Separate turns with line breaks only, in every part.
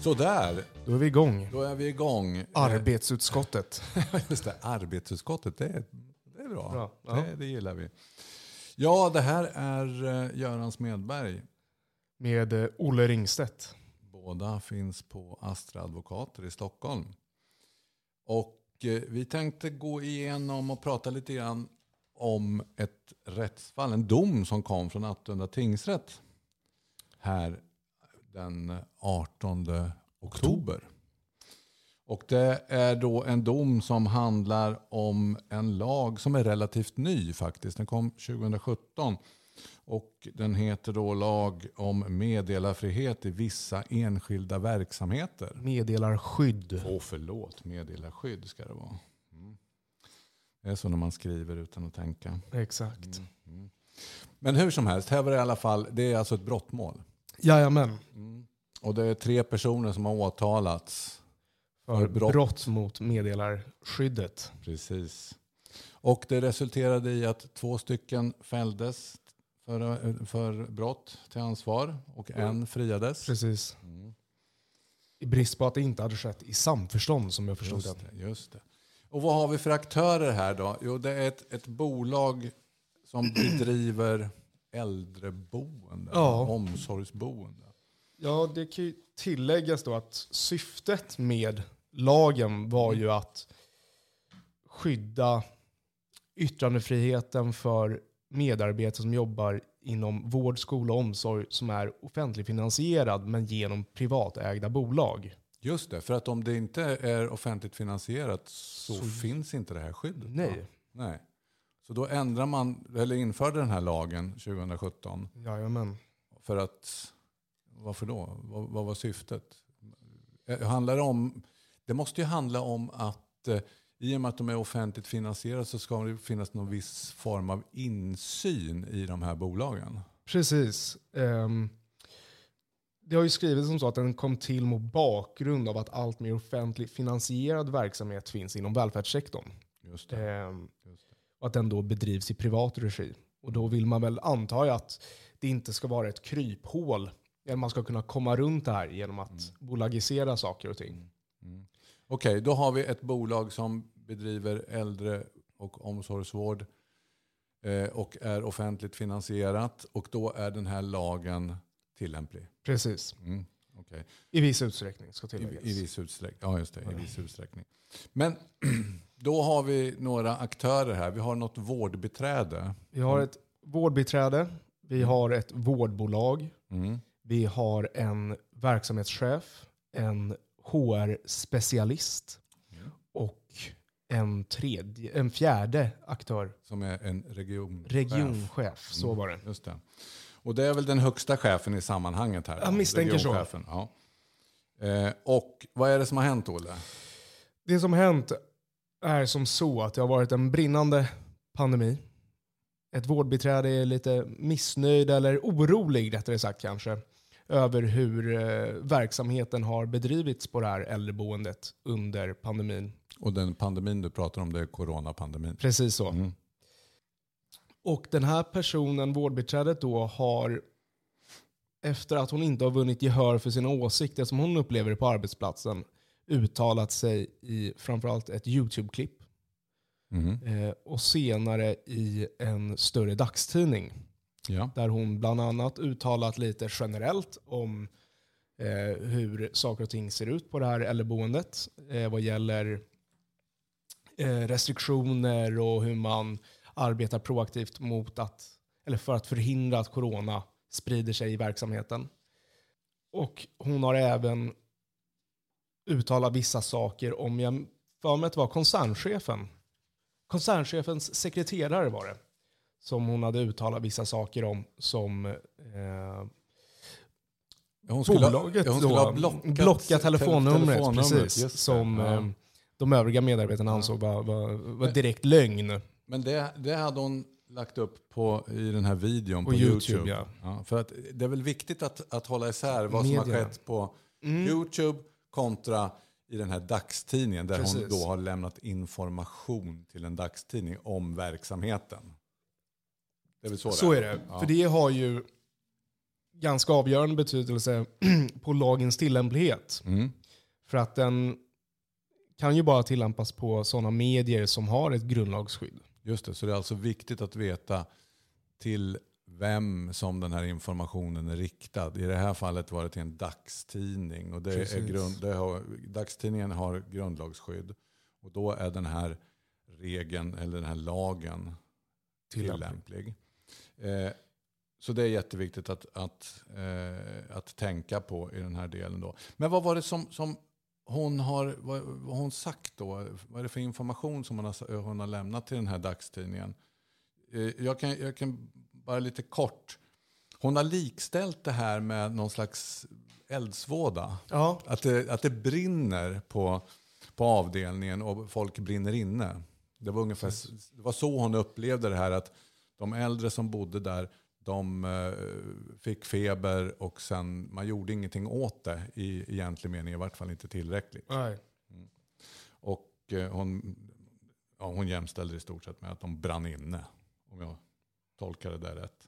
Sådär,
Då är vi igång.
då är vi igång.
Arbetsutskottet.
Just det, arbetsutskottet, det är, det är bra.
Bra, ja.
Det, det gillar vi. Ja, det här är eh, Göran Smedberg.
Med eh, Olle Ringstedt.
Båda finns på Astra Advokater i Stockholm. Och eh, vi tänkte gå igenom och prata lite grann om ett rättsfall, en dom som kom från Attunda tingsrätt här den 18 oktober. Och det är då en dom som handlar om en lag som är relativt ny faktiskt. Den kom 2017. Och den heter då lag om meddelarfrihet i vissa enskilda verksamheter.
Meddelarskydd.
Åh förlåt, meddelarskydd ska det vara. Mm. Det är så när man skriver utan att tänka.
Exakt.
Men hur som helst, här var det i alla fall, det är alltså ett brottmål.
Jajamän.
Och det är tre personer som har åtalats.
För
För brott.
brott. mot meddelarskyddet.
Precis. Och det resulterade i att två stycken fälldes för, för brott till ansvar och en friades.
Precis.
Mm.
I brist på att det inte hade skett i samförstånd som jag förstod
Just
det.
det, just det. Och vad har vi för aktörer här då? Jo, det är ett, ett bolag som bedriver äldreboende,
Ja.
omsorgsboende.
Ja, det kan ju tilläggas då att syftet med lagen var ju att skydda yttrandefriheten för medarbetare som jobbar inom vård, skola och omsorg som är offentligfinansierad men genom privatägda bolag.
Just det, för att om det inte är offentligt finansierat så, finns inte det här skyddet.
Nej.
Nej. Så då ändrar man, eller införde den här lagen 2017
Jajamän.
för att, varför då? Vad, vad var syftet? Eh, Handlar det, om, det måste ju handla om att eh, i och med att de är offentligt finansierade så ska det finnas någon viss form av insyn i de här bolagen.
Precis. Ehm, det har ju skrivits som så att den kom till mot bakgrund av att allt mer offentligt finansierad verksamhet finns inom välfärdssektorn.
Just det.
Och att den då bedrivs i privat regi. Och då vill man väl anta att det inte ska vara ett kryphål. Eller man ska kunna komma runt det här genom att bolagisera saker och ting.
Okej, då har vi ett bolag som bedriver äldre och omsorgsvård eh, och är offentligt finansierat och då är den här lagen tillämplig.
Precis.
Mm, okej.
I viss utsträckning ska
I,
tilläggas.
I viss utsträckning. Ja, just det. I viss utsträckning. Men då har vi några aktörer här. Vi har något vårdbiträde.
Vi har ett vårdbiträde. Vi har ett vårdbolag.
Mm.
Vi har en verksamhetschef, en HR-specialist och en, tredje, en fjärde aktör,
Som är en regionchef.
regionchef. Så var det.
Just det. Och det är väl den högsta chefen i sammanhanget här?
Jag misstänker så.
Ja. Eh, och vad är det som har hänt, Olle?
Det som hänt är som så att det har varit en brinnande pandemi. Ett vårdbiträde är lite missnöjd, eller orolig rättare sagt kanske, över hur eh, verksamheten har bedrivits på det här äldreboendet under pandemin.
Och den pandemin du pratar om, det är coronapandemin.
Precis så.
Mm.
Och den här personen, vårdbiträdet då, har efter att hon inte har vunnit gehör för sina åsikter som hon upplever på arbetsplatsen uttalat sig i framförallt ett YouTube-klipp
Mhm.
eh, och senare i en större dagstidning
Ja.
där hon bland annat uttalat lite generellt om eh, hur saker och ting ser ut på det här äldreboendet eh, vad gäller eh, restriktioner och hur man arbetar proaktivt mot att, eller för att förhindra att corona sprider sig i verksamheten. Och hon har även uttalat vissa saker om, jag för mig att det var koncernchefen, koncernchefens sekreterare var det, som hon hade uttalat vissa saker om som eh,
Hon skulle,
bolaget
hon skulle
då
blockat,
blockat telefonnumret,
telefonnumret,
precis, som
Ja.
eh, de övriga medarbetarna ansåg var, var, var direkt lögn.
Men det, det hade hon lagt upp på, i den här videon på,
På
YouTube.
YouTube, ja.
för att det är väl viktigt att, att hålla isär vad som har
Media.
skett på
Mm.
YouTube kontra i den här dagstidningen där hon
Precis.
då har lämnat information till en dagstidning om verksamheten. Det är väl så,
Så
det
är det.
Ja.
För det har ju ganska avgörande betydelse på lagens tillämplighet.
Mm.
För att den kan ju bara tillämpas på sådana medier som har ett grundlagsskydd.
Just det, så det är alltså viktigt att veta till vem som den här informationen är riktad. I det här fallet var det till en dagstidning. Och det är grund, det har, dagstidningen har grundlagsskydd. Och då är den här regeln, eller den här lagen, tillämplig. Eh, så det är jätteviktigt att, att, eh, att tänka på i den här delen. Då. Men vad var det som, som hon har vad, vad hon sagt då? Vad är det för information som hon har, hon har lämnat till den här dagstidningen? Eh, jag, kan, jag kan bara lite kort. Hon har likställt det här med någon slags eldsvåda.
Ja,
Att det, att det brinner på, på avdelningen och folk brinner inne. Det var, ungefär, det var så hon upplevde det här att de äldre som bodde där de eh, fick feber och sen man gjorde ingenting åt det i egentlig mening, i vart fall inte tillräckligt.
nej.
Och eh, hon, ja, hon jämställde det i stort sett med att de brann inne, om jag tolkar det där rätt.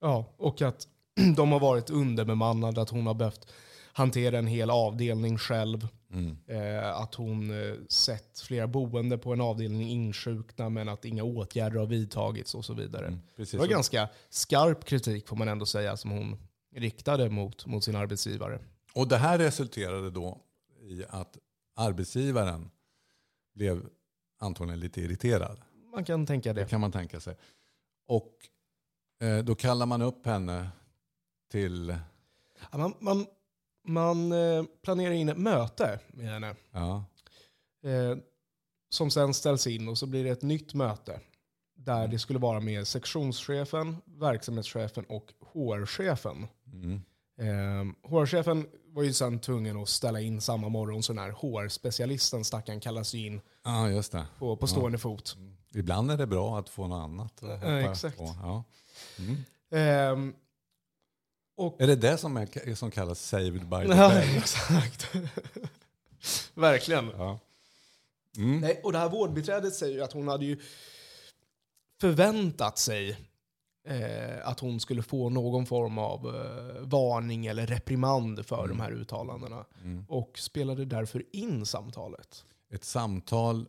Ja, och att de har varit underbemannade, att hon har behövt hantera en hel avdelning själv.
Mm.
Eh, att hon eh, sett flera boende på en avdelning insjukna men att inga åtgärder har vidtagits och så vidare.
Mm.
Det var ganska skarp kritik får man ändå säga som hon riktade mot, mot sin arbetsgivare.
Och det här resulterade då i att arbetsgivaren blev antagligen lite irriterad.
Man kan tänka
Det
det.
kan man tänka sig. Och eh, då kallar man upp henne till,
Ja, Man, man, man eh, planerar in ett möte med henne
ja,
eh, som sen ställs in och så blir det ett nytt möte där det skulle vara med sektionschefen, verksamhetschefen och HR-chefen.
mm,
Eh, HR-chefen var ju sen tvungen att ställa in samma morgon så den här HR-specialisten stackaren kallas ju in
ja det.
på, på stående fot.
Ibland är det bra att få något annat. hoppa
exakt.
På. Ja. Mm.
Ehm, och,
Är det det som, är, som kallas saved by the
ja,
bell?
exakt. Verkligen.
Ja. Mm.
Nej, och det här vårdbiträdet säger ju att hon hade ju förväntat sig eh, att hon skulle få någon form av eh, varning eller reprimand för de här uttalandena.
Mm.
Och spelade därför in samtalet.
Ett samtal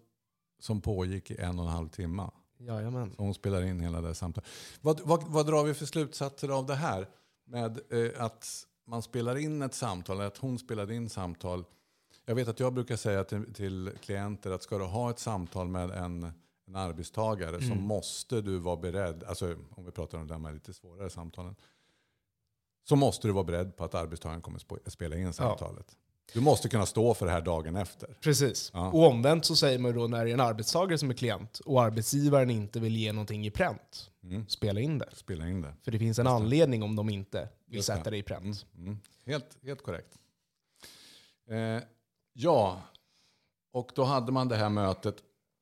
som pågick i en och en halv timme.
Jajamän.
Så hon spelar in hela det samtalet. Vad, vad, vad drar vi för slutsatser av det här? Med eh, att man spelar in ett samtal, eller att hon spelade in samtal. Jag vet att jag brukar säga till, till klienter att ska du ha ett samtal med en, en arbetstagare så måste du vara beredd, alltså om vi pratar om de här lite svårare samtalen, så måste du vara beredd på att arbetstagaren kommer sp- spela in samtalet. Du måste kunna stå för det här dagen efter.
Precis.
Ja.
Och omvänt så säger man då när det är en arbetstagare som är klient och arbetsgivaren inte vill ge någonting i pränt,
Mm.
spela in det.
Spela in det.
För det finns en anledning om de inte vill
Just
sätta det i pränt.
Mm. Helt, helt korrekt. Eh, ja, och då hade man det här mötet.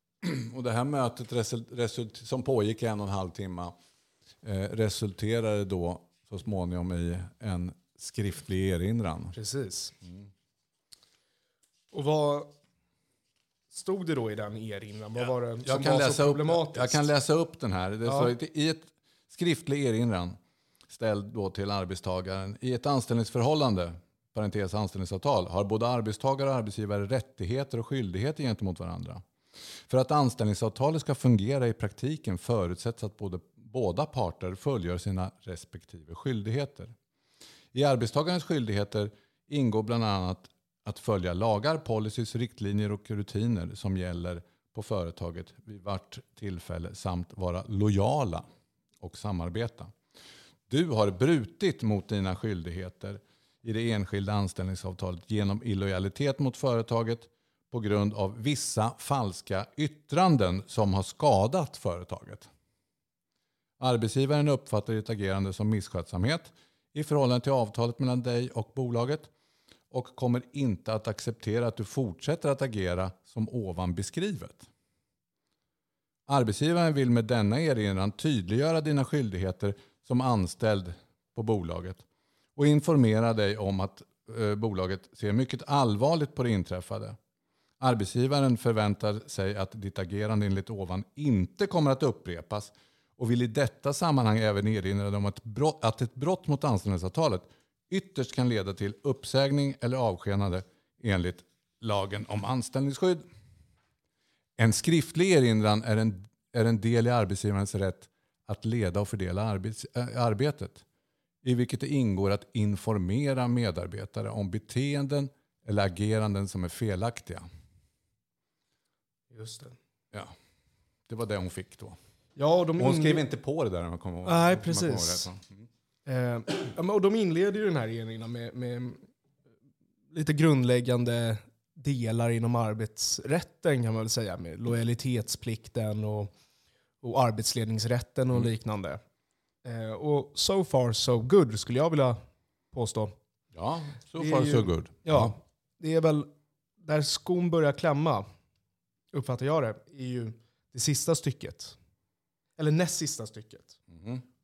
Och det här mötet result, som pågick i en och en halv timme eh, resulterade då så småningom i en skriftlig erinran.
Precis.
Mm.
Och vad stod det då i den erinran? Vad var det som
Jag kan,
var
läsa
så
upp,
problematiskt?
jag kan läsa upp den här. Det
Ja.
I ett skriftlig erinran ställd då till arbetstagaren. I ett anställningsförhållande, parentes anställningsavtal, har både arbetstagare och arbetsgivare rättigheter och skyldigheter gentemot varandra. För att anställningsavtalet ska fungera i praktiken förutsätts att både, båda parter fullgör sina respektive skyldigheter. I arbetstagarens skyldigheter ingår bland annat att följa lagar, policies, riktlinjer och rutiner som gäller på företaget vid vart tillfälle samt vara lojala och samarbeta. Du har brutit mot dina skyldigheter i det enskilda anställningsavtalet genom illojalitet mot företaget på grund av vissa falska yttranden som har skadat företaget. Arbetsgivaren uppfattar ditt agerande som misskötsamhet i förhållande till avtalet mellan dig och bolaget och kommer inte att acceptera att du fortsätter att agera som ovan beskrivet. Arbetsgivaren vill med denna erinran tydliggöra dina skyldigheter som anställd på bolaget och informera dig om att eh, bolaget ser mycket allvarligt på det inträffade. Arbetsgivaren förväntar sig att ditt agerande enligt ovan inte kommer att upprepas och vill i detta sammanhang även erinra dig om att, brott, att ett brott mot anställningsavtalet ytterst kan leda till uppsägning eller avskedande enligt lagen om anställningsskydd. En skriftlig erinran är en, är en del i arbetsgivarens rätt att leda och fördela arbets, äh, arbetet i vilket det ingår att informera medarbetare om beteenden eller ageranden som är felaktiga.
Just det.
Ja, det var det hon fick då.
Ja, och de
hon skrev inte på det där om jag kommer ihåg.
Nej,
om jag kommer ihåg
Eh, och de inleder ju den här erinran med, med lite grundläggande delar inom arbetsrätten kan man väl säga. Med lojalitetsplikten och, och arbetsledningsrätten och
Mm.
liknande. Eh, och so far so good skulle jag vilja påstå.
Ja, so far
ju-
so good.
Ja, det är väl där skon börjar klämma, uppfattar jag det, är ju det sista stycket. Eller näst sista stycket.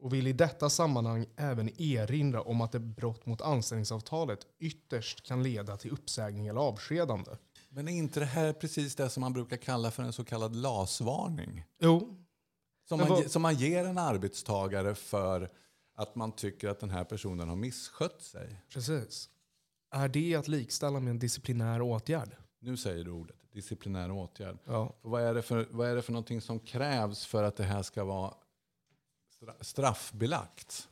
Och vill i detta sammanhang även erinra om att ett brott mot anställningsavtalet ytterst kan leda till uppsägning eller avskedande.
Men är inte det här precis det som man brukar kalla för en så kallad LAS-varning?
Jo,
Som man, ge- som man ger en arbetstagare för att man tycker att den här personen har misskött sig.
precis. Är det att likställa med en disciplinär åtgärd?
Nu säger du ordet disciplinär åtgärd.
Ja.
Vad, är det för, vad är det för någonting som krävs för att det här ska vara straffbelagt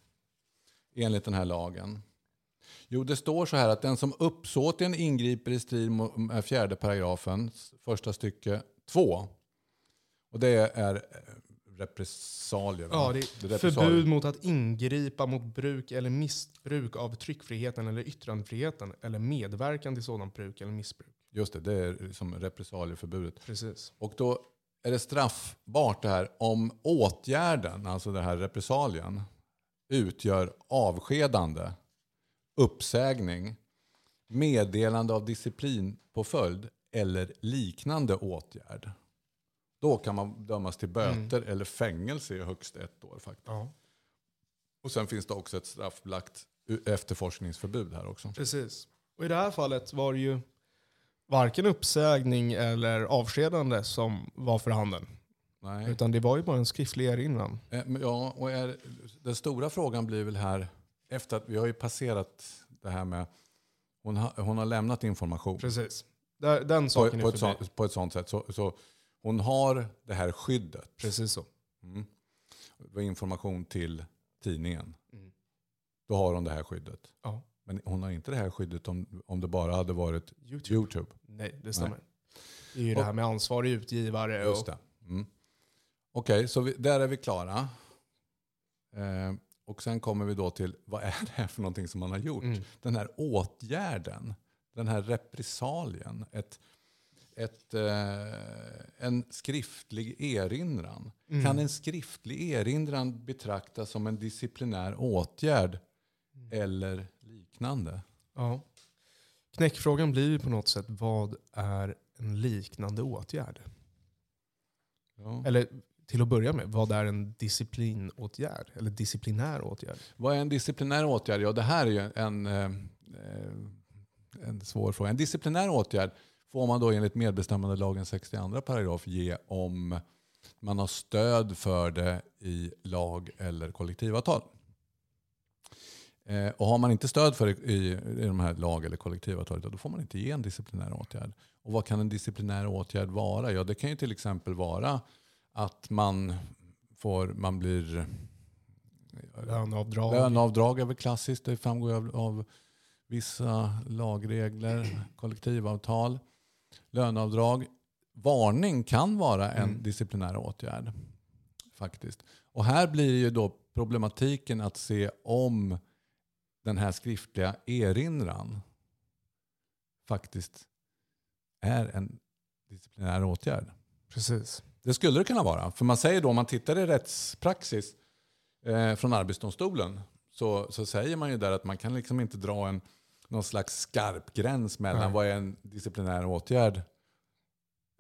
enligt den här lagen? Jo, det står så här att den som uppsåtligen ingriper i strid med fjärde paragrafen, första stycke två. Och det är eh, repressalier.
Ja, det
är repressalier.
förbud mot att ingripa mot bruk eller missbruk av tryckfriheten eller yttrandefriheten eller medverkan till sådant bruk eller missbruk.
Just det, det är som repressalieförbudet.
Precis.
Och då är det straffbart det här om åtgärden, alltså det här repressalien, utgör avskedande, uppsägning, meddelande av disciplinpåföljd eller liknande åtgärd. Då kan man dömas till böter eller fängelse i högst ett år. faktiskt.
Ja.
Och sen finns det också ett straffbelagt efterforskningsförbud här också.
Precis. Och i det här fallet var det ju varken uppsägning eller avskedande som var för handen.
Nej.
Utan det var ju bara en skriftlig erinran.
Eh, Ja, och är, den stora frågan blir väl här, efter att vi har ju passerat det här med, hon, ha, hon har lämnat information
Precis. Den
på,
saken
på,
är
ett
förbi.
sånt, på ett sånt sätt. Så, så hon har det här skyddet.
Precis så.
Mm. Information till tidningen.
Mm.
Då har hon det här skyddet.
Ja.
Men hon har inte det här skyddet om, om det bara hade varit
YouTube.
YouTube.
Nej, det stämmer.
Nej.
Det är ju det här med ansvarig utgivare.
Just
och,
det. Mm. Okej, så vi, där är vi klara. Eh, och sen kommer vi då till, vad är det här för någonting som man har gjort?
Mm.
Den här åtgärden, den här repressalien, ett, ett, eh, en skriftlig erinran.
Mm.
Kan en skriftlig erinran betraktas som en disciplinär åtgärd eller liknande?
Ja. Knäckfrågan blir ju på något sätt, vad är en liknande åtgärd?
Ja.
Eller till att börja med, vad är en disciplinåtgärd? Eller disciplinär åtgärd?
Vad är en disciplinär åtgärd? Ja, det här är ju en, eh, en svår fråga. En disciplinär åtgärd får man då enligt medbestämmandelagen 62 paragraf ge om man har stöd för det i lag eller kollektivavtal. Eh, och har man inte stöd för det i, i de här lag eller kollektivavtalet, då får man inte ge en disciplinär åtgärd. Och vad kan en disciplinär åtgärd vara? Ja, det kan ju till exempel vara att man, får, man blir
Löneavdrag?
Löneavdrag är väl klassiskt. Det framgår av, av vissa lagregler, kollektivavtal. Löneavdrag. Varning kan vara en
Mm.
disciplinär åtgärd. Faktiskt. Och här blir ju då problematiken att se om den här skriftliga erinran faktiskt är en disciplinär åtgärd.
Precis.
Det skulle det kunna vara. För man säger då, om man tittar i rättspraxis eh, från Arbetsdomstolen, så, så säger man ju där att man kan liksom inte dra en, någon slags skarp gräns mellan
Nej.
vad är en disciplinär åtgärd,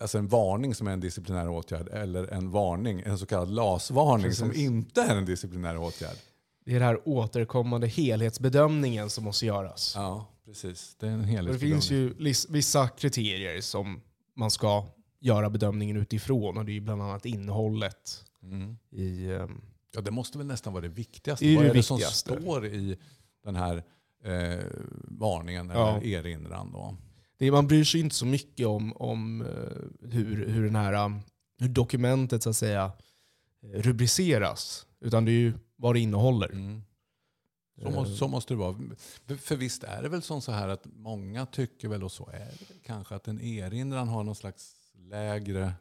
alltså en varning som är en disciplinär åtgärd, eller en varning, en så kallad LAS-varning som inte är en disciplinär åtgärd.
Det är den här återkommande helhetsbedömningen som måste göras.
Ja, precis. Det är en
Och det
helhetsbedömning.
finns ju vissa kriterier som man ska göra bedömningen utifrån. Och det är ju bland annat innehållet
Mm.
i ehm,
Ja, det måste väl nästan vara det viktigaste.
Det är
Vad
det
är det som står i den här eh, varningen eller
Ja.
erinran? Då?
det man bryr sig inte så mycket om, om eh, hur, hur, den här, um, hur dokumentet så att säga eh, rubriceras. Utan det är ju vad det innehåller.
Mm. Så,
Eh,
måste, så måste det vara. För- visst är det väl som så här att många tycker väl, och så är det kanske, att en erinran har någon slags lägre...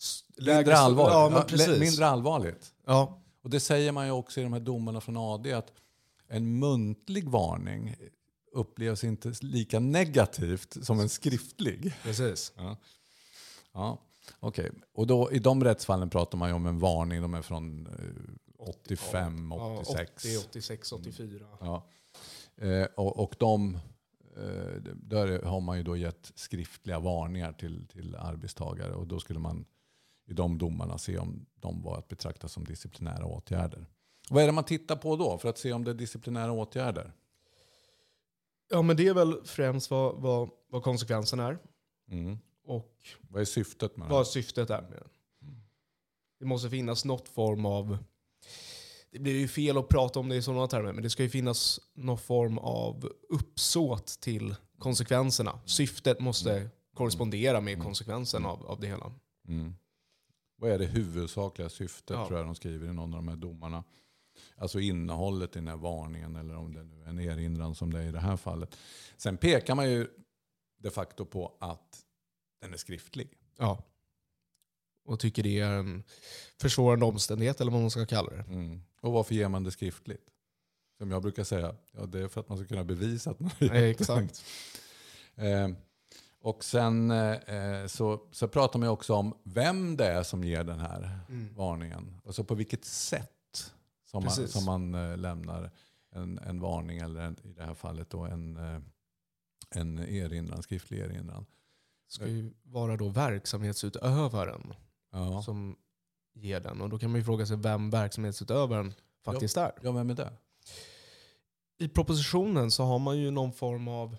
s-
Mindre,
lägre-
allvar,
Ja, men
ja, mindre allvarligt.
Ja,
Och det säger man ju också i de här domarna från AD att en muntlig varning upplevs inte lika negativt som en skriftlig.
precis.
Ja, ja okej. Och då, i de rättsfallen pratar man ju om en varning, de är från eh, 85, 86.
Ja, 80, 86, 84.
Ja. Eh, och, och de, eh, där har man ju då gett skriftliga varningar till, till arbetstagare och då skulle man i de domarna se om de var att betrakta som disciplinära åtgärder. Vad är det man tittar på då för att se om det är disciplinära åtgärder?
Ja, men det är väl främst vad, vad, vad konsekvensen är
Mm.
och
Vad är syftet med det?
vad syftet är med den. Det måste finnas något form av... Det blir ju fel att prata om det i sådana termer, men det ska ju finnas någon form av uppsåt till konsekvenserna. Syftet måste korrespondera med konsekvensen av, av det hela.
Mm. Vad är det huvudsakliga syftet
Ja.
tror jag de skriver i någon av de här domarna. Alltså innehållet i den här varningen eller om det nu är en erinran som det är i det här fallet. Sen pekar man ju de facto på att den är skriftlig.
Ja. Och tycker det är en försvårande omständighet, eller vad man ska kalla det.
Mm. Och varför ger man det skriftligt? Som jag brukar säga, ja, det är för att man ska kunna bevisa att man har
Nej, Exakt.
Eh, och sen eh, så, så pratar man också om vem det är som ger den här
Mm.
varningen. Alltså på vilket sätt som man,
Precis.
som man eh, lämnar en, en varning eller en, i det här fallet då en, eh, en erinran, skriftlig erinran.
ska ju vara då verksamhetsutövaren
Ja,
som ger den. Och då kan man ju fråga sig vem verksamhetsutövaren faktiskt är.
ja vem är det?
I propositionen så har man ju någon form av,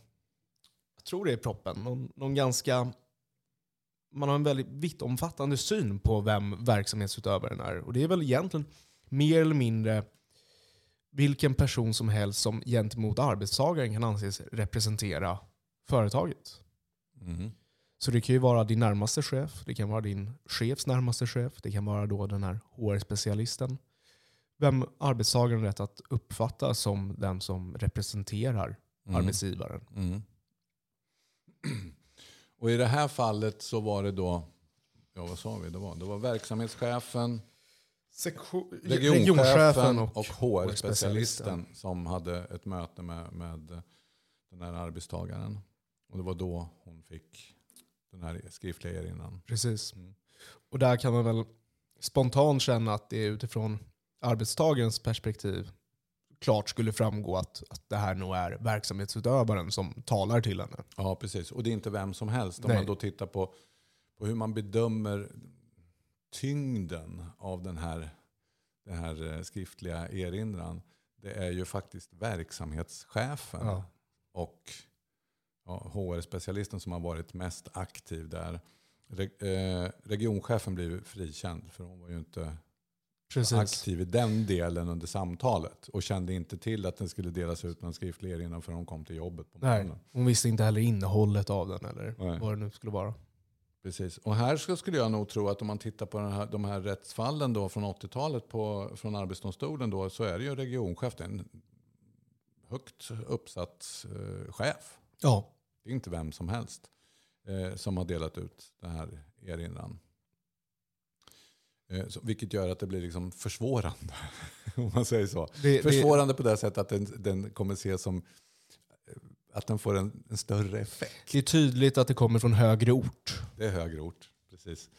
jag tror det är proppen, någon, någon ganska, man har en väldigt vittomfattande syn på vem verksamhetsutövaren är. Och det är väl egentligen mer eller mindre vilken person som helst som gentemot arbetstagaren kan anses representera företaget.
Mm.
Så det kan ju vara din närmaste chef, det kan vara din chefs närmaste chef, det kan vara då den här HR-specialisten. Vem arbetstagaren rätt att uppfatta som den som representerar
Mm.
arbetsgivaren.
Mm. Och i det här fallet så var det då, ja vad sa vi, det var, det var verksamhetschefen,
Sektion,
regionchefen och,
och
HR-specialisten som hade ett möte med, med den här arbetstagaren. Och det var då hon fick den här skriftliga erinran.
Precis.
Mm.
Och där kan man väl spontant känna att det är utifrån arbetstagarens perspektiv klart skulle framgå att, att det här nog är verksamhetsutövaren som talar till henne.
Ja, precis. Och det är inte vem som helst. Om
Nej.
man då tittar på, på hur man bedömer tyngden av den här, den här eh, skriftliga erinran. Det är ju faktiskt verksamhetschefen
Ja.
och ja, HR-specialisten som har varit mest aktiv där. Eh, regionchefen blev frikänd för hon var ju inte
Precis.
aktiv i den delen under samtalet. Och kände inte till att den skulle delas ut någon skriftlig erinran förrän hon kom till jobbet på
Nej, hon visste inte heller innehållet av den eller
Nej.
vad det nu skulle vara.
Precis. Och här skulle jag nog tro att om man tittar på här, de här rättsfallen då från 80-talet på, från Arbetsdomstolen då, så är det ju regionchef, en högt uppsatt eh, chef.
Ja,
Det är inte vem som helst eh, som har delat ut den här erinran. Eh, så, vilket gör att det blir liksom försvårande, om man säger så.
det, det,
Försvårande på det sättet att den, den kommer ses som eh, att den får en, en större effekt.
det är tydligt att det kommer från högre ort.
Det är högre ort, precis.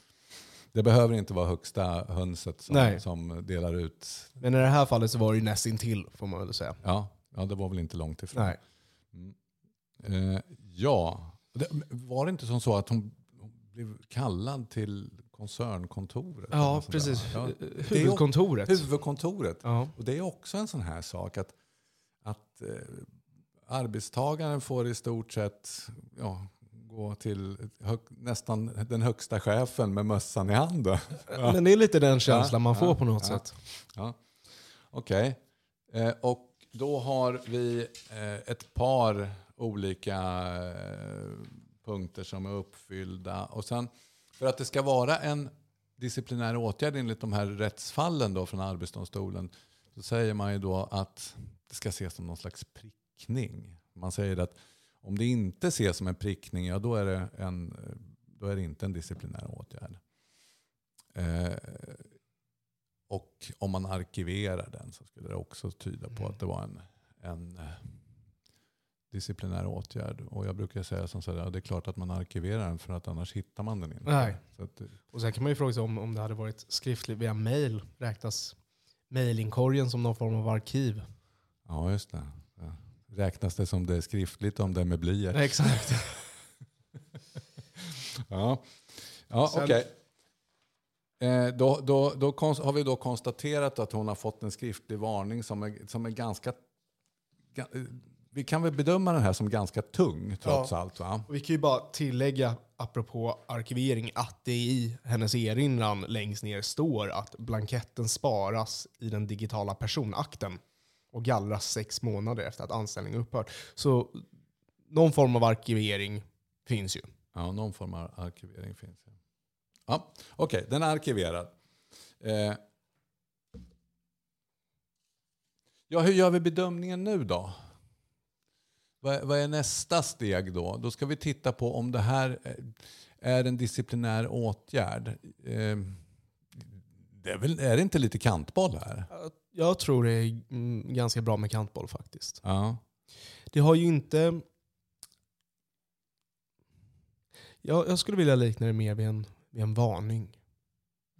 Det behöver inte vara högsta hönset som, som delar ut.
Men i det här fallet så var det ju nästintill får man väl säga.
Ja, ja, det var väl inte långt ifrån.
Nej.
Eh, ja, det, var det inte som så att hon hon blev kallad till koncernkontoret?
Ja, precis.
Ja,
Huvudkontoret.
huvudkontoret.
Ja.
Och det är också en sån här sak att, att eh, arbetstagaren får i stort sett ja, gå till hög, nästan den högsta chefen med mössan i handen.
Ja. Men det är lite den känslan man får
ja,
på något
ja.
sätt.
Ja. Okej. Eh, och då har vi eh, ett par olika eh, punkter som är uppfyllda. Och sen, för att det ska vara en disciplinär åtgärd enligt de här rättsfallen då från Arbetsdomstolen så säger man ju då att det ska ses som någon slags prickning. Man säger att om det inte ses som en prickning, ja då är det, en, då är det inte en disciplinär åtgärd. Eh, och om man arkiverar den så skulle det också tyda på
Mm.
att det var en, en disciplinär åtgärd. Och jag brukar säga som så här, det är klart att man arkiverar den för att annars hittar man den inte.
Nej.
Så att,
Och sen kan man ju fråga sig om, om det hade varit skriftligt via mail. Räknas mailinkorgen som någon form av arkiv?
ja, just det. Ja. Räknas det som det är skriftligt om det är med blyert?
Exakt.
Ja, ja okej. Eh, då då, då konst, har vi då konstaterat att hon har fått en skriftlig varning som är, som är ganska... ga- eh, Vi kan väl bedöma den här som ganska tung trots allt va?
Och vi kan ju bara tillägga, apropå arkivering, att det i hennes erinran längst ner står att blanketten sparas i den digitala personakten och gallras sex månader efter att anställningen upphört. Så någon form av arkivering finns ju.
Ja, någon form av arkivering finns. Ja, ja Okej, den är arkiverad. Eh, ja, hur gör vi bedömningen nu då? Vad, är- vad är nästa steg då? Då ska vi titta på om det här eh, är en disciplinär åtgärd. Eh, det är, väl, är det inte lite kantboll här?
Jag tror det är mm, ganska bra med kantboll faktiskt.
Ja.
Det har ju inte... Jag, jag skulle vilja likna det mer vid en, vid en varning.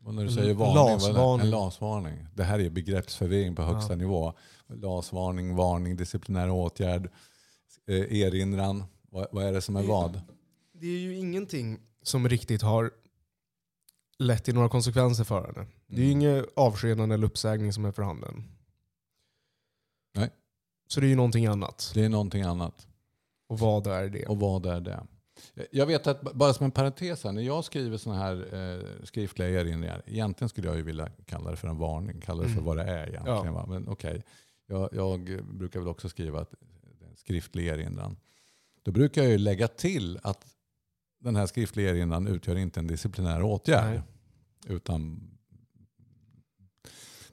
Och när du säger varning,
lasvarning.
en lasvarning. Det här är begreppsförvirring på högsta
Ja.
nivå. Lasvarning, varning, disciplinär åtgärd, erinran. Vad, är det som är vad?
Det är ju ingenting som riktigt har lett till några konsekvenser för henne. Det är ju
Mm.
inget avskedande eller uppsägning som är för handen.
Nej.
Så det är ju någonting annat.
Det är någonting annat.
Och vad är det?
Och vad är det? Jag vet att, bara som en parentes här, när jag skriver sådana här eh, skriftliga erinringar, egentligen skulle jag ju vilja kalla det för en varning, kalla det för
Mm.
vad det är egentligen.
Ja.
Va? Men okej, jag, jag brukar väl också skriva att skriftlig erinran. Då brukar jag ju lägga till att den här skriftliga erinran utgör inte en disciplinär åtgärd.
Nej.
Utan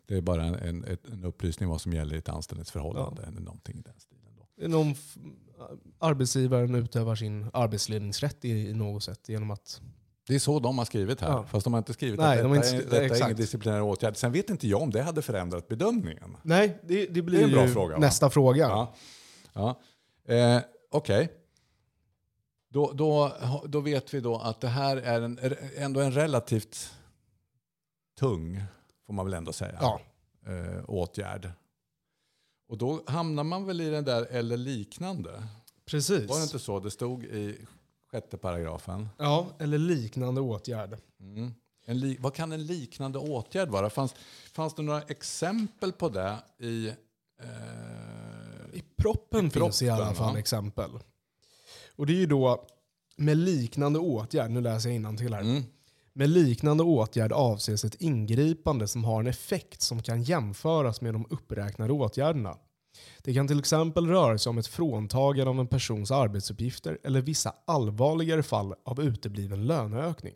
det är bara en, en, en upplysning vad som gäller i ett anställningsförhållande. Eller någonting i den stilen. Då.
F- arbetsgivaren utövar sin arbetsledningsrätt i, i något sätt genom att...
Det är så de har skrivit här.
Ja.
Fast de har inte skrivit
Nej,
att
de
detta,
har inte
detta är ingen disciplinär åtgärd. Sen vet inte jag om det hade förändrat bedömningen.
Nej, det, det blir
Det är en bra fråga, va?
nästa fråga.
Ja. Ja. Eh, Okej. Då, då, då vet vi då att det här är en, ändå en relativt tung, får man väl ändå säga,
Ja.
eh, åtgärd. Och då hamnar man väl i den där eller liknande.
Precis.
Var det inte så det stod i sjätte paragrafen?
Ja, eller liknande åtgärd.
Mm. Li- vad kan en liknande åtgärd vara? Fanns, fanns det några exempel på det i... Eh,
I proppen,
I
finns i alla fall
ja.
exempel. Och det är ju då med liknande åtgärd, nu läser jag till här.
mm.
Med liknande åtgärd avses ett ingripande som har en effekt som kan jämföras med de uppräknade åtgärderna. Det kan till exempel röra sig om ett fråntagande av en persons arbetsuppgifter eller vissa allvarligare fall av utebliven löneökning.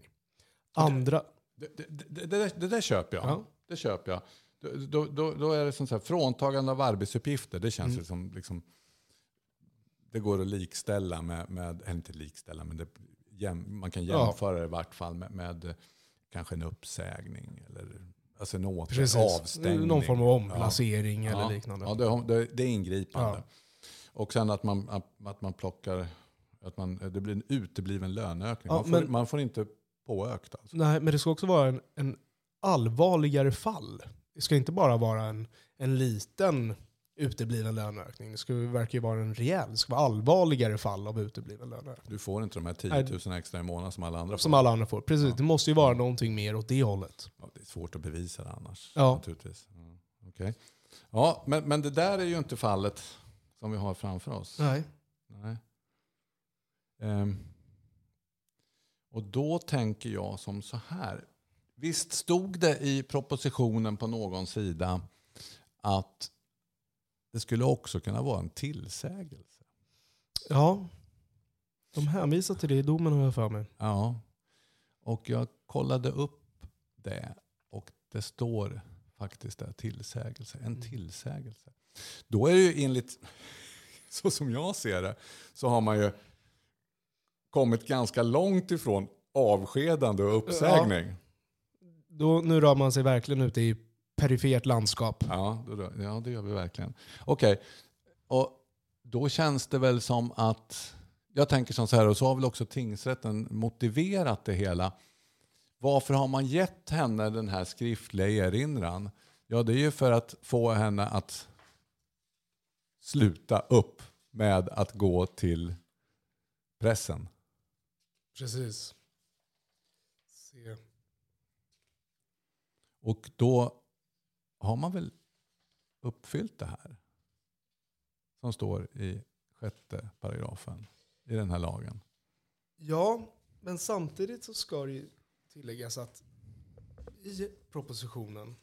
Andra...
Det, det, det, det där köper jag.
Ja.
Det köper jag. Då, då, då, är det som så här, fråntagande av arbetsuppgifter. Det känns
Mm.
som liksom, det går att likställa med, med eller inte likställa, men det, jäm, man kan
Ja.
jämföra det i vart fall med, med kanske en uppsägning eller alltså en
Precis.
avstängning.
Någon form av omplacering
Ja.
eller
Ja,
liknande.
Ja, det, det, det är ingripande.
Ja.
Och sen att man, att, man plockar, att man, det blir en utebliven löneökning.
Ja,
man, får,
men-
man får inte påökt alltså.
Nej, men det ska också vara en, en allvarligare fall. Det ska inte bara vara en, en liten utebliven löneökning. Det ska, verkar ju vara en rejäl, det ska vara allvarligare fall av utebliven löneökning.
Du får inte de här 10
Nej.
000 extra i månaden som alla andra får.
Som alla andra får. Precis,
Ja.
det måste ju vara någonting mer åt det hållet.
Ja, det är svårt att bevisa det annars.
Ja.
Naturligtvis. Ja, okej. ja men, men det där är ju inte fallet som vi har framför oss.
Nej.
Nej. Ehm, Och då tänker jag som så här. Visst stod det i propositionen på någon sida att det skulle också kunna vara en tillsägelse.
Ja, de hänvisar till det i domen har jag för mig.
Ja, och jag kollade upp det och det står faktiskt där tillsägelse. En
Mm.
tillsägelse. Då är det ju enligt, så som jag ser det, så har man ju kommit ganska långt ifrån avskedande och uppsägning.
Då, nu rör man sig verkligen ute i perifert landskap.
Ja, då, ja det gör vi verkligen. Okej, och då känns det väl som att, jag tänker som så här, och så har väl också tingsrätten motiverat det hela. Varför har man gett henne den här skriftliga erinran? Ja, det är ju för att få henne att sluta upp med att gå till pressen.
Precis. Se.
Och då har man väl uppfyllt det här som står i sjätte paragrafen i den här lagen.
Ja, men samtidigt så ska det ju tilläggas att i propositionen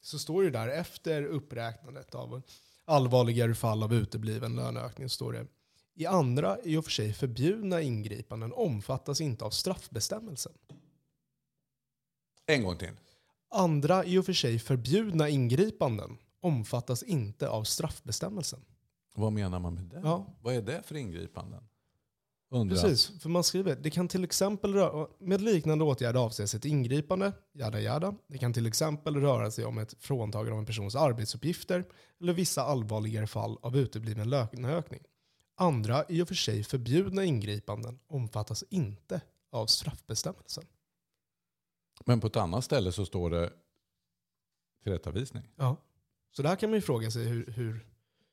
så står det där efter uppräknandet av allvarligare fall av utebliven löneökning står det i andra i och för sig förbjudna ingripanden omfattas inte av straffbestämmelsen.
En gång till.
Andra i och för sig förbjudna ingripanden omfattas inte av straffbestämmelsen.
Vad menar man med det?
Ja,
Vad är det för ingripanden? Undrar.
Precis, för man skriver det kan till exempel röra, med liknande åtgärd avses ett ingripande, jada jada. Det kan till exempel röra sig om ett fråntagande av en persons arbetsuppgifter eller vissa allvarligare fall av utebliven löneökning. Andra i och för sig förbjudna ingripanden omfattas inte av straffbestämmelsen.
Men på ett annat ställe så står det tillrättavisning.
Ja. Så där kan man ju fråga sig hur, hur,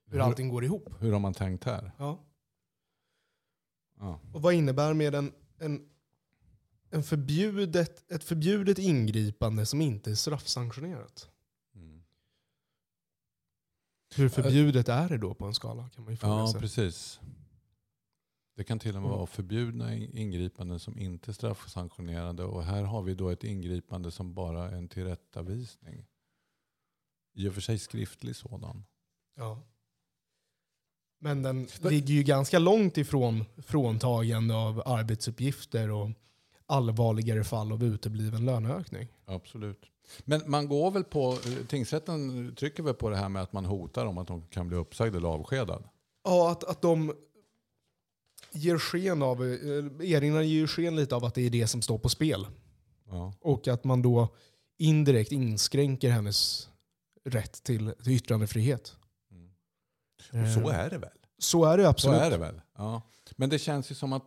hur allting går ihop.
Hur har man tänkt här?
Ja.
Ja.
Och vad innebär med en, en, en förbjudet, ett förbjudet ingripande som inte är straffsanktionerat?
Mm.
Hur förbjudet är det då på en skala? kan man ju fråga
ja,
sig.
precis. Det kan till och med
Mm.
vara förbjudna in- ingripanden som inte är straffsanktionerade. Och här har vi då ett ingripande som bara är en tillrättavisning. I och för sig skriftlig sådan.
Ja. Men den ligger ju ganska långt ifrån fråntagande av arbetsuppgifter och allvarligare fall av utebliven löneökning.
Absolut. Men man går väl på, tingsrätten trycker väl på det här med att man hotar om att de kan bli uppsagd eller avskedad.
Ja, att, att de ger sken av, eh, erinrar ger sken lite av att det är det som står på spel.
Ja.
Och att man då indirekt inskränker hennes rätt till, till yttrandefrihet.
Mm. Och så är det väl?
Så är det
Så
absolut.
är det väl. Ja. Men det känns ju som att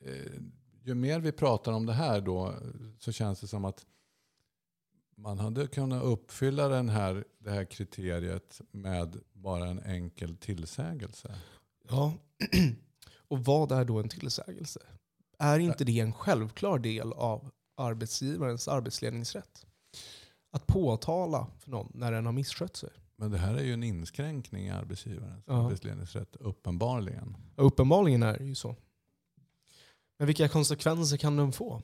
eh, ju mer vi pratar om det här då så känns det som att man hade kunnat uppfylla den här, det här kriteriet med bara en enkel tillsägelse.
Ja. Och vad är då en tillsägelse? Är inte det en självklar del av arbetsgivarens arbetsledningsrätt? Att påtala för någon när den har misskött sig.
Men det här är ju en inskränkning i arbetsgivarens
Ja.
arbetsledningsrätt, uppenbarligen.
Och uppenbarligen är det ju så. Men vilka konsekvenser kan den få?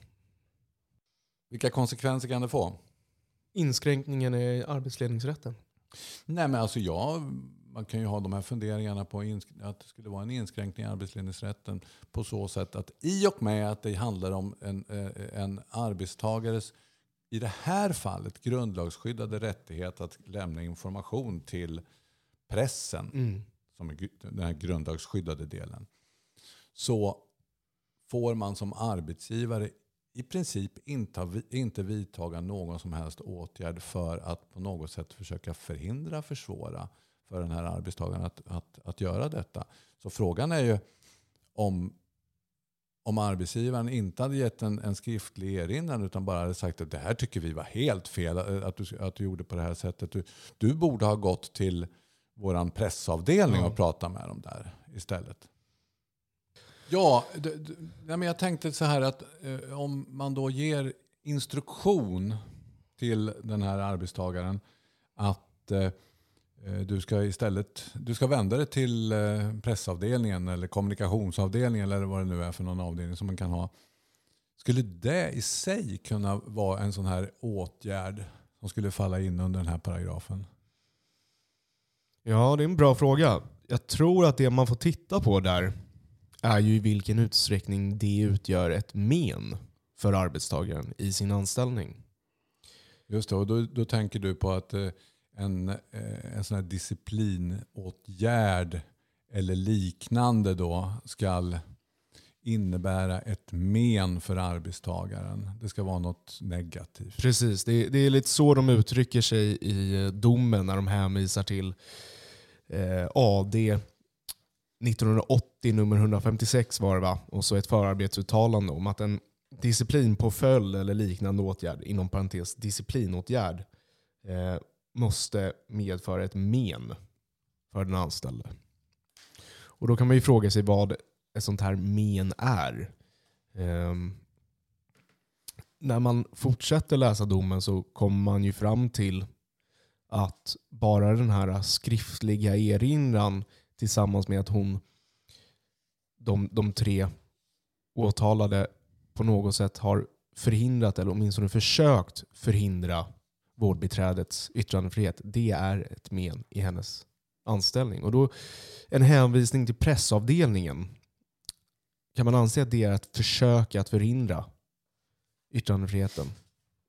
Vilka konsekvenser kan det få?
Inskränkningen i arbetsledningsrätten.
Nej men alltså jag, man kan ju ha de här funderingarna på att det skulle vara en inskränkning i arbetsledningsrätten på så sätt att i och med att det handlar om en, eh, en arbetstagares, i det här fallet grundlagsskyddade rättighet att lämna information till pressen,
Mm.
som är den här grundlagsskyddade delen, så får man som arbetsgivare i princip inte, inte vidtaga någon som helst åtgärd för att på något sätt försöka förhindra, försvåra för den här arbetstagaren att, att, att göra detta. Så frågan är ju om, om arbetsgivaren inte hade gett en, en skriftlig erinran utan bara hade sagt att det här tycker vi var helt fel eh, att du, att du gjorde på det här sättet. Du, du borde ha gått till vår pressavdelning och pratat med dem där istället. Ja, d- d- nej, men jag tänkte så här att eh, om man då ger instruktion till den här arbetstagaren att eh, du ska istället du ska vända dig till eh, pressavdelningen eller kommunikationsavdelningen eller vad det nu är för någon avdelning som man kan ha. Skulle det i sig kunna vara en sån här åtgärd som skulle falla in under den här paragrafen?
Ja, det är en bra fråga. Jag tror att det man får titta på där är ju i vilken utsträckning det utgör ett men för arbetstagaren i sin anställning.
Just det, och då, då tänker du på att eh, en, eh, en sån här disciplinåtgärd eller liknande då ska innebära ett men för arbetstagaren. Det ska vara något negativt.
Precis, det är, det är lite så de uttrycker sig i eh, domen när de hänvisar till eh, AD 1980 nummer 156 var det va? Och så ett förarbetsuttalande om att en disciplinpåföljd eller liknande åtgärd, inom parentes disciplinåtgärd, eh, måste medföra ett men för den anställde. Och Då kan man ju fråga sig vad ett sånt här men är. Um, när man fortsätter läsa domen så kommer man ju fram till att bara den här skriftliga erinran tillsammans med att hon, de, de tre åtalade på något sätt har förhindrat eller åtminstone försökt förhindra vårdbiträdets yttrandefrihet. Det är ett men i hennes anställning. Och då En hänvisning till pressavdelningen. Kan man anse att det är att försöka att förhindra yttrandefriheten?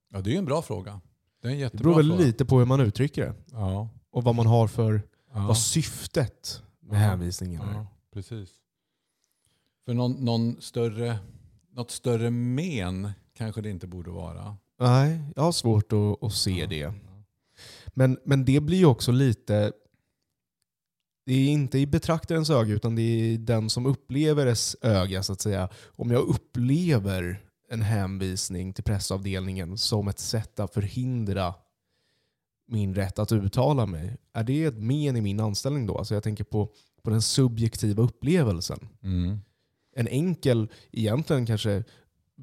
Ja, det är en bra fråga. Det, är en
Det beror väl
fråga.
lite på hur man uttrycker det.
Ja,
Och vad man har för,
ja.
vad syftet med
Ja.
hänvisningen är.
Ja, precis. För någon, någon större, något större men kanske det inte borde vara.
Nej, jag har svårt att, att se det. Men, men det blir ju också lite... Det är inte i betraktarens öga utan det är den som upplever dess öga så att säga. Om jag upplever en hänvisning till pressavdelningen som ett sätt att förhindra min rätt att uttala mig. Är det ett men i min anställning då? Alltså jag tänker på, på den subjektiva upplevelsen.
Mm.
En enkel, egentligen kanske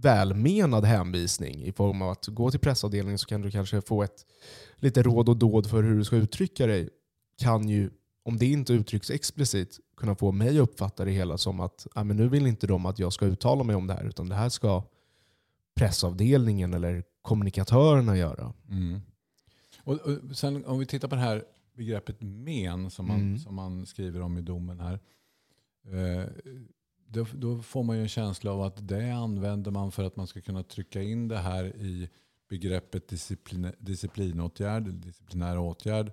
välmenad hänvisning i form av att gå till pressavdelningen så kan du kanske få ett lite råd och dåd för hur du ska uttrycka dig. Kan ju, om det inte uttrycks explicit, kunna få mig att uppfatta det hela som att ah, men nu vill inte de att jag ska uttala mig om det här utan det här ska pressavdelningen eller kommunikatörerna göra.
Mm. Och, och sen om vi tittar på det här begreppet men som man,
Mm.
som man skriver om i domen här. Eh, då, då får man ju en känsla av att det använder man för att man ska kunna trycka in det här i begreppet disciplin, disciplinåtgärd, disciplinär åtgärd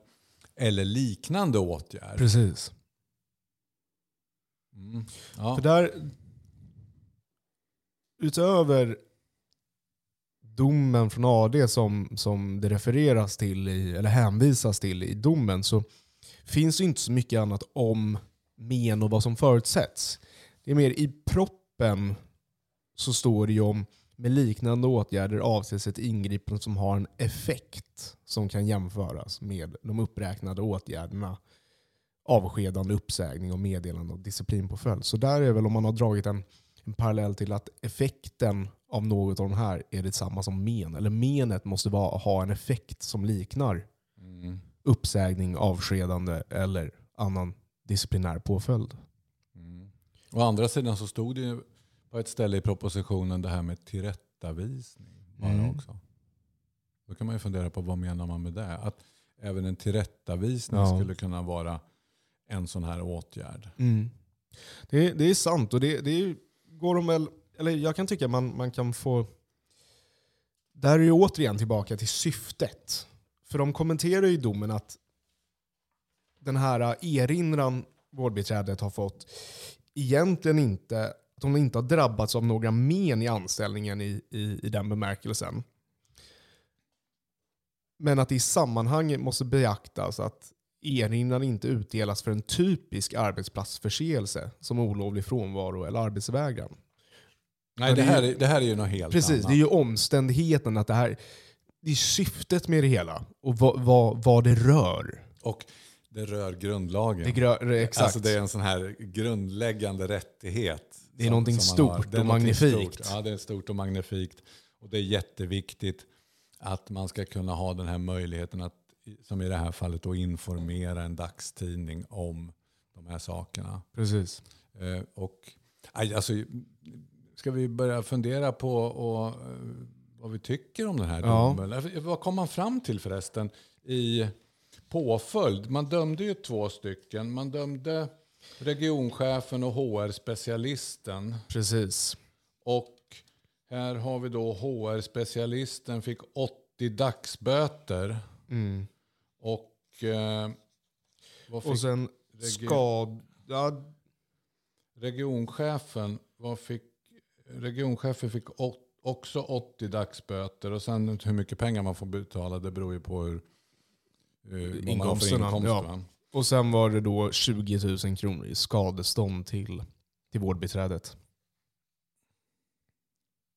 eller liknande åtgärd.
Precis.
Mm. Ja.
För där, utöver domen från AD som, som det refereras till, i, eller hänvisas till i domen, så finns det inte så mycket annat om men och vad som förutsätts. Det är mer i proppen så står det ju om med liknande åtgärder avses ett ingripande som har en effekt som kan jämföras med de uppräknade åtgärderna avskedande, uppsägning och meddelande och disciplinpåföljd. Så där är väl om man har dragit en, en parallell till att effekten av något av de här är detsamma som men. Eller menet måste vara, ha en effekt som liknar
Mm.
uppsägning, avskedande eller annan disciplinär påföljd.
Mm. Å andra sidan så stod det ju på ett ställe i propositionen det här med tillrättavisning. Bara
Mm.
också. Då kan man ju fundera på vad menar man med det? Att även en tillrättavisning
Ja.
skulle kunna vara en sån här åtgärd.
Det, det är sant och det, det går de väl, eller jag kan tycka man, man kan få... Där är ju återigen tillbaka till syftet. För de kommenterar ju domen att den här erinran vårdbiträdet har fått egentligen inte, att hon inte har drabbats av några men i anställningen i, i, i den bemärkelsen. Men att i sammanhanget måste beaktas att erinran inte utdelas för en typisk arbetsplatsförseelse som olovlig frånvaro eller arbetsvägran.
Nej, det,
det är
här är, det här är ju något helt
Precis,
annat.
det är ju omständigheten att det här det är syftet med det hela och vad, vad, vad det rör.
Och det rör grundlagen.
Det grö, exakt.
Alltså det är en sån här grundläggande rättighet.
Det är någonting
man
stort
har. Det är
och magnifikt.
Stort. Ja, det är stort och magnifikt. Och det är jätteviktigt att man ska kunna ha den här möjligheten att, som i det här fallet, då informera en dagstidning om de här sakerna.
Precis.
Eh, och, alltså, ska vi börja fundera på och, eh, vad vi tycker om den här
Ja.
domen? Eller Vad kom man fram till förresten i påföljd? Man dömde ju två stycken. Man dömde regionchefen och HR-specialisten.
Precis.
Och här har vi då HR-specialisten fick 80 dagsböter.
Mm.
Och eh,
Och sen
regi-
skad...
Regionchefen, vad fick, regionchefen fick å- också 80 dagsböter. Och sen hur mycket pengar man får betala, det beror ju på hur, hur för
Inkomsterna,
inkomst.
ja. och sen var det då 20 000 kronor i skadestånd till, till vårdbiträdet.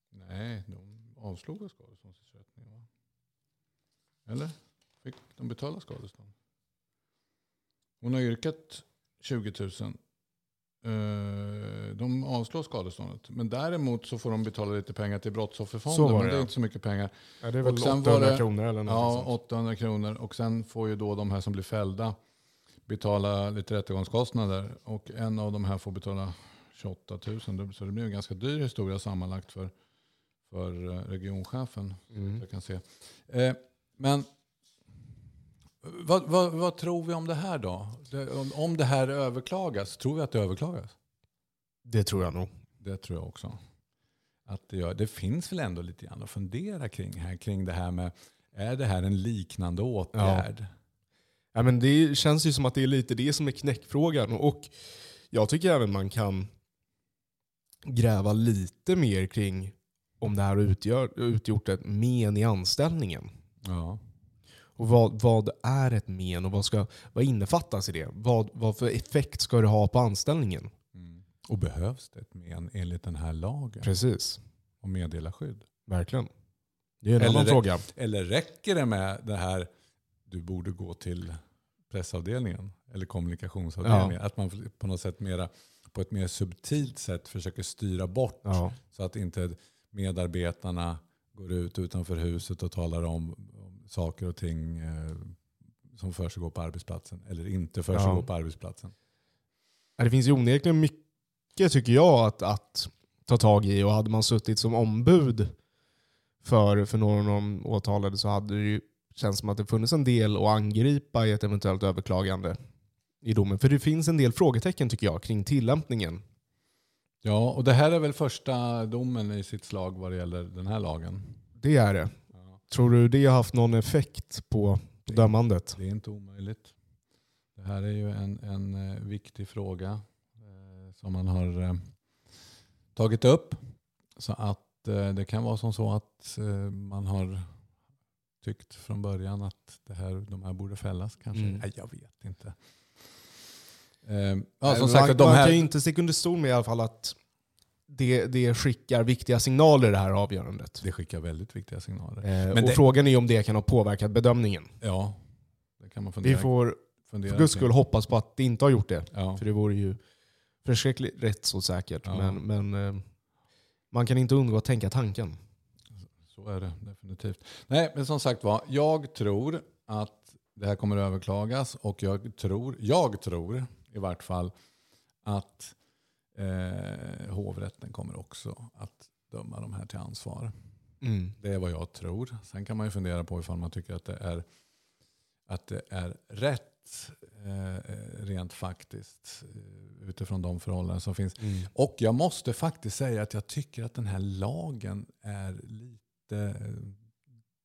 Nej, de avslog skadeståndsersättningen? va? Eller? Fick de betala skadestånd? Hon har yrkat 20 000. Eh, De avslår skadeståndet. Men däremot så får de betala lite pengar till
Så
Brottsofferfonden.
var
Men
det,
det är inte så mycket pengar.
Ja, det är
Och
väl
sen
800
var det-
kronor eller något
Ja,
sånt.
800 kronor. Och sen får ju då de här som blir fällda betala lite rättegångskostnader. Och en av de här får betala 28 000. Så det blir en ganska dyr historia sammanlagt för, för eh, regionchefen.
Mm.
Jag kan se. Eh, men vad, vad, vad tror vi om det här då? Om, om det här överklagas, tror vi att det överklagas?
Det tror jag nog.
Det tror jag också. Att det, gör. det finns väl ändå lite grann att fundera kring här, kring det här med, är det här en liknande åtgärd?
Ja, men det känns ju som att det är lite det som är knäckfrågan. Och jag tycker även man kan gräva lite mer kring om det här har utgjort ett men i anställningen.
Ja.
Och vad, vad är ett men och vad, ska, vad innefattas i det? Vad, vad för effekt ska det ha på anställningen?
Mm. Och behövs det ett men enligt den här lagen
Precis,
om meddelarskydd?
verkligen. Det är en
Eller
annan fråga.
Eller räcker det med det här, du borde gå till pressavdelningen eller kommunikationsavdelningen? Att man på något sätt mera, på ett mer subtilt sätt försöker styra bort
Ja.
så att inte medarbetarna går ut utanför huset och talar om saker och ting eh, som försiggår på arbetsplatsen eller inte försiggår
Ja.
på arbetsplatsen.
Det finns ju onekligen mycket tycker jag att, att ta tag i och hade man suttit som ombud för, för någon av de åtalade så hade det ju känts som att det funnits en del att angripa i ett eventuellt överklagande i domen. För det finns en del frågetecken tycker jag kring tillämpningen.
Ja, och det här är väl första domen i sitt slag vad det gäller den här lagen.
Det är det. Tror du det har haft någon effekt på på dömandet?
Det är inte omöjligt. Det här är ju en, en eh, viktig fråga eh, som man har eh, tagit upp. Så att eh, det kan vara som så att eh, man har tyckt från början att det här, de här borde fällas kanske.
Mm.
Nej, jag vet inte. Eh, ja,
Nej,
som
man,
sagt, de
man kan ju
här,
inte sticka under stol med i alla fall att det, det skickar viktiga signaler i det här avgörandet.
det skickar väldigt viktiga signaler.
Eh,
Men
och
det-
frågan är om det kan ha påverkat bedömningen.
Ja, det kan man
Vi
fundera,
får
fundera
för guds
kring.
skull hoppas på att det inte har gjort det.
Ja.
För det vore ju förskräckligt rättsosäkert.
Ja.
Men, men eh, man kan inte undgå att tänka tanken.
Så är det definitivt. Nej, men som sagt var, jag tror att det här kommer att överklagas och jag tror, jag tror i vart fall att eh, hovrätten kommer också att döma de här till ansvar.
Mm.
Det är vad jag tror. Sen kan man ju fundera på ifall man tycker att det är, att det är rätt eh, rent faktiskt eh, utifrån de förhållanden som finns.
Mm.
Och jag måste faktiskt säga att jag tycker att den här lagen är lite eh,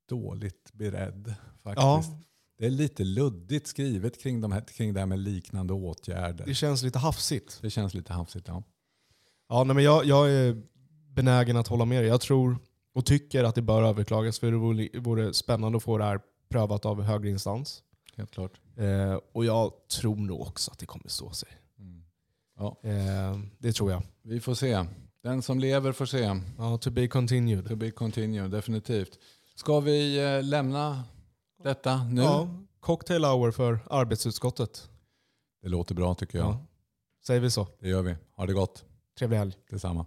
dåligt beredd. Faktiskt.
Ja,
Det är lite luddigt skrivet kring, de här, kring det här med liknande åtgärder.
det känns lite hafsigt.
Det känns lite hafsigt. Ja.
Ja, nej, men jag, jag är benägen att hålla med dig. Jag tror och tycker att det bör överklagas för det vore, vore spännande att få det här prövat av högre instans.
Helt klart.
Eh, och jag tror nog också att det kommer stå sig.
Mm. Ja,
Eh, det tror jag.
vi får se. Den som lever får se.
Ja, to be continued.
To be continue, definitivt. Ska vi eh, lämna detta nu?
Ja, cocktail hour för arbetsutskottet.
Det låter bra tycker jag.
Ja. Säger vi så.
Det gör vi. Ha det gott.
Trevlig helg.
Detsamma.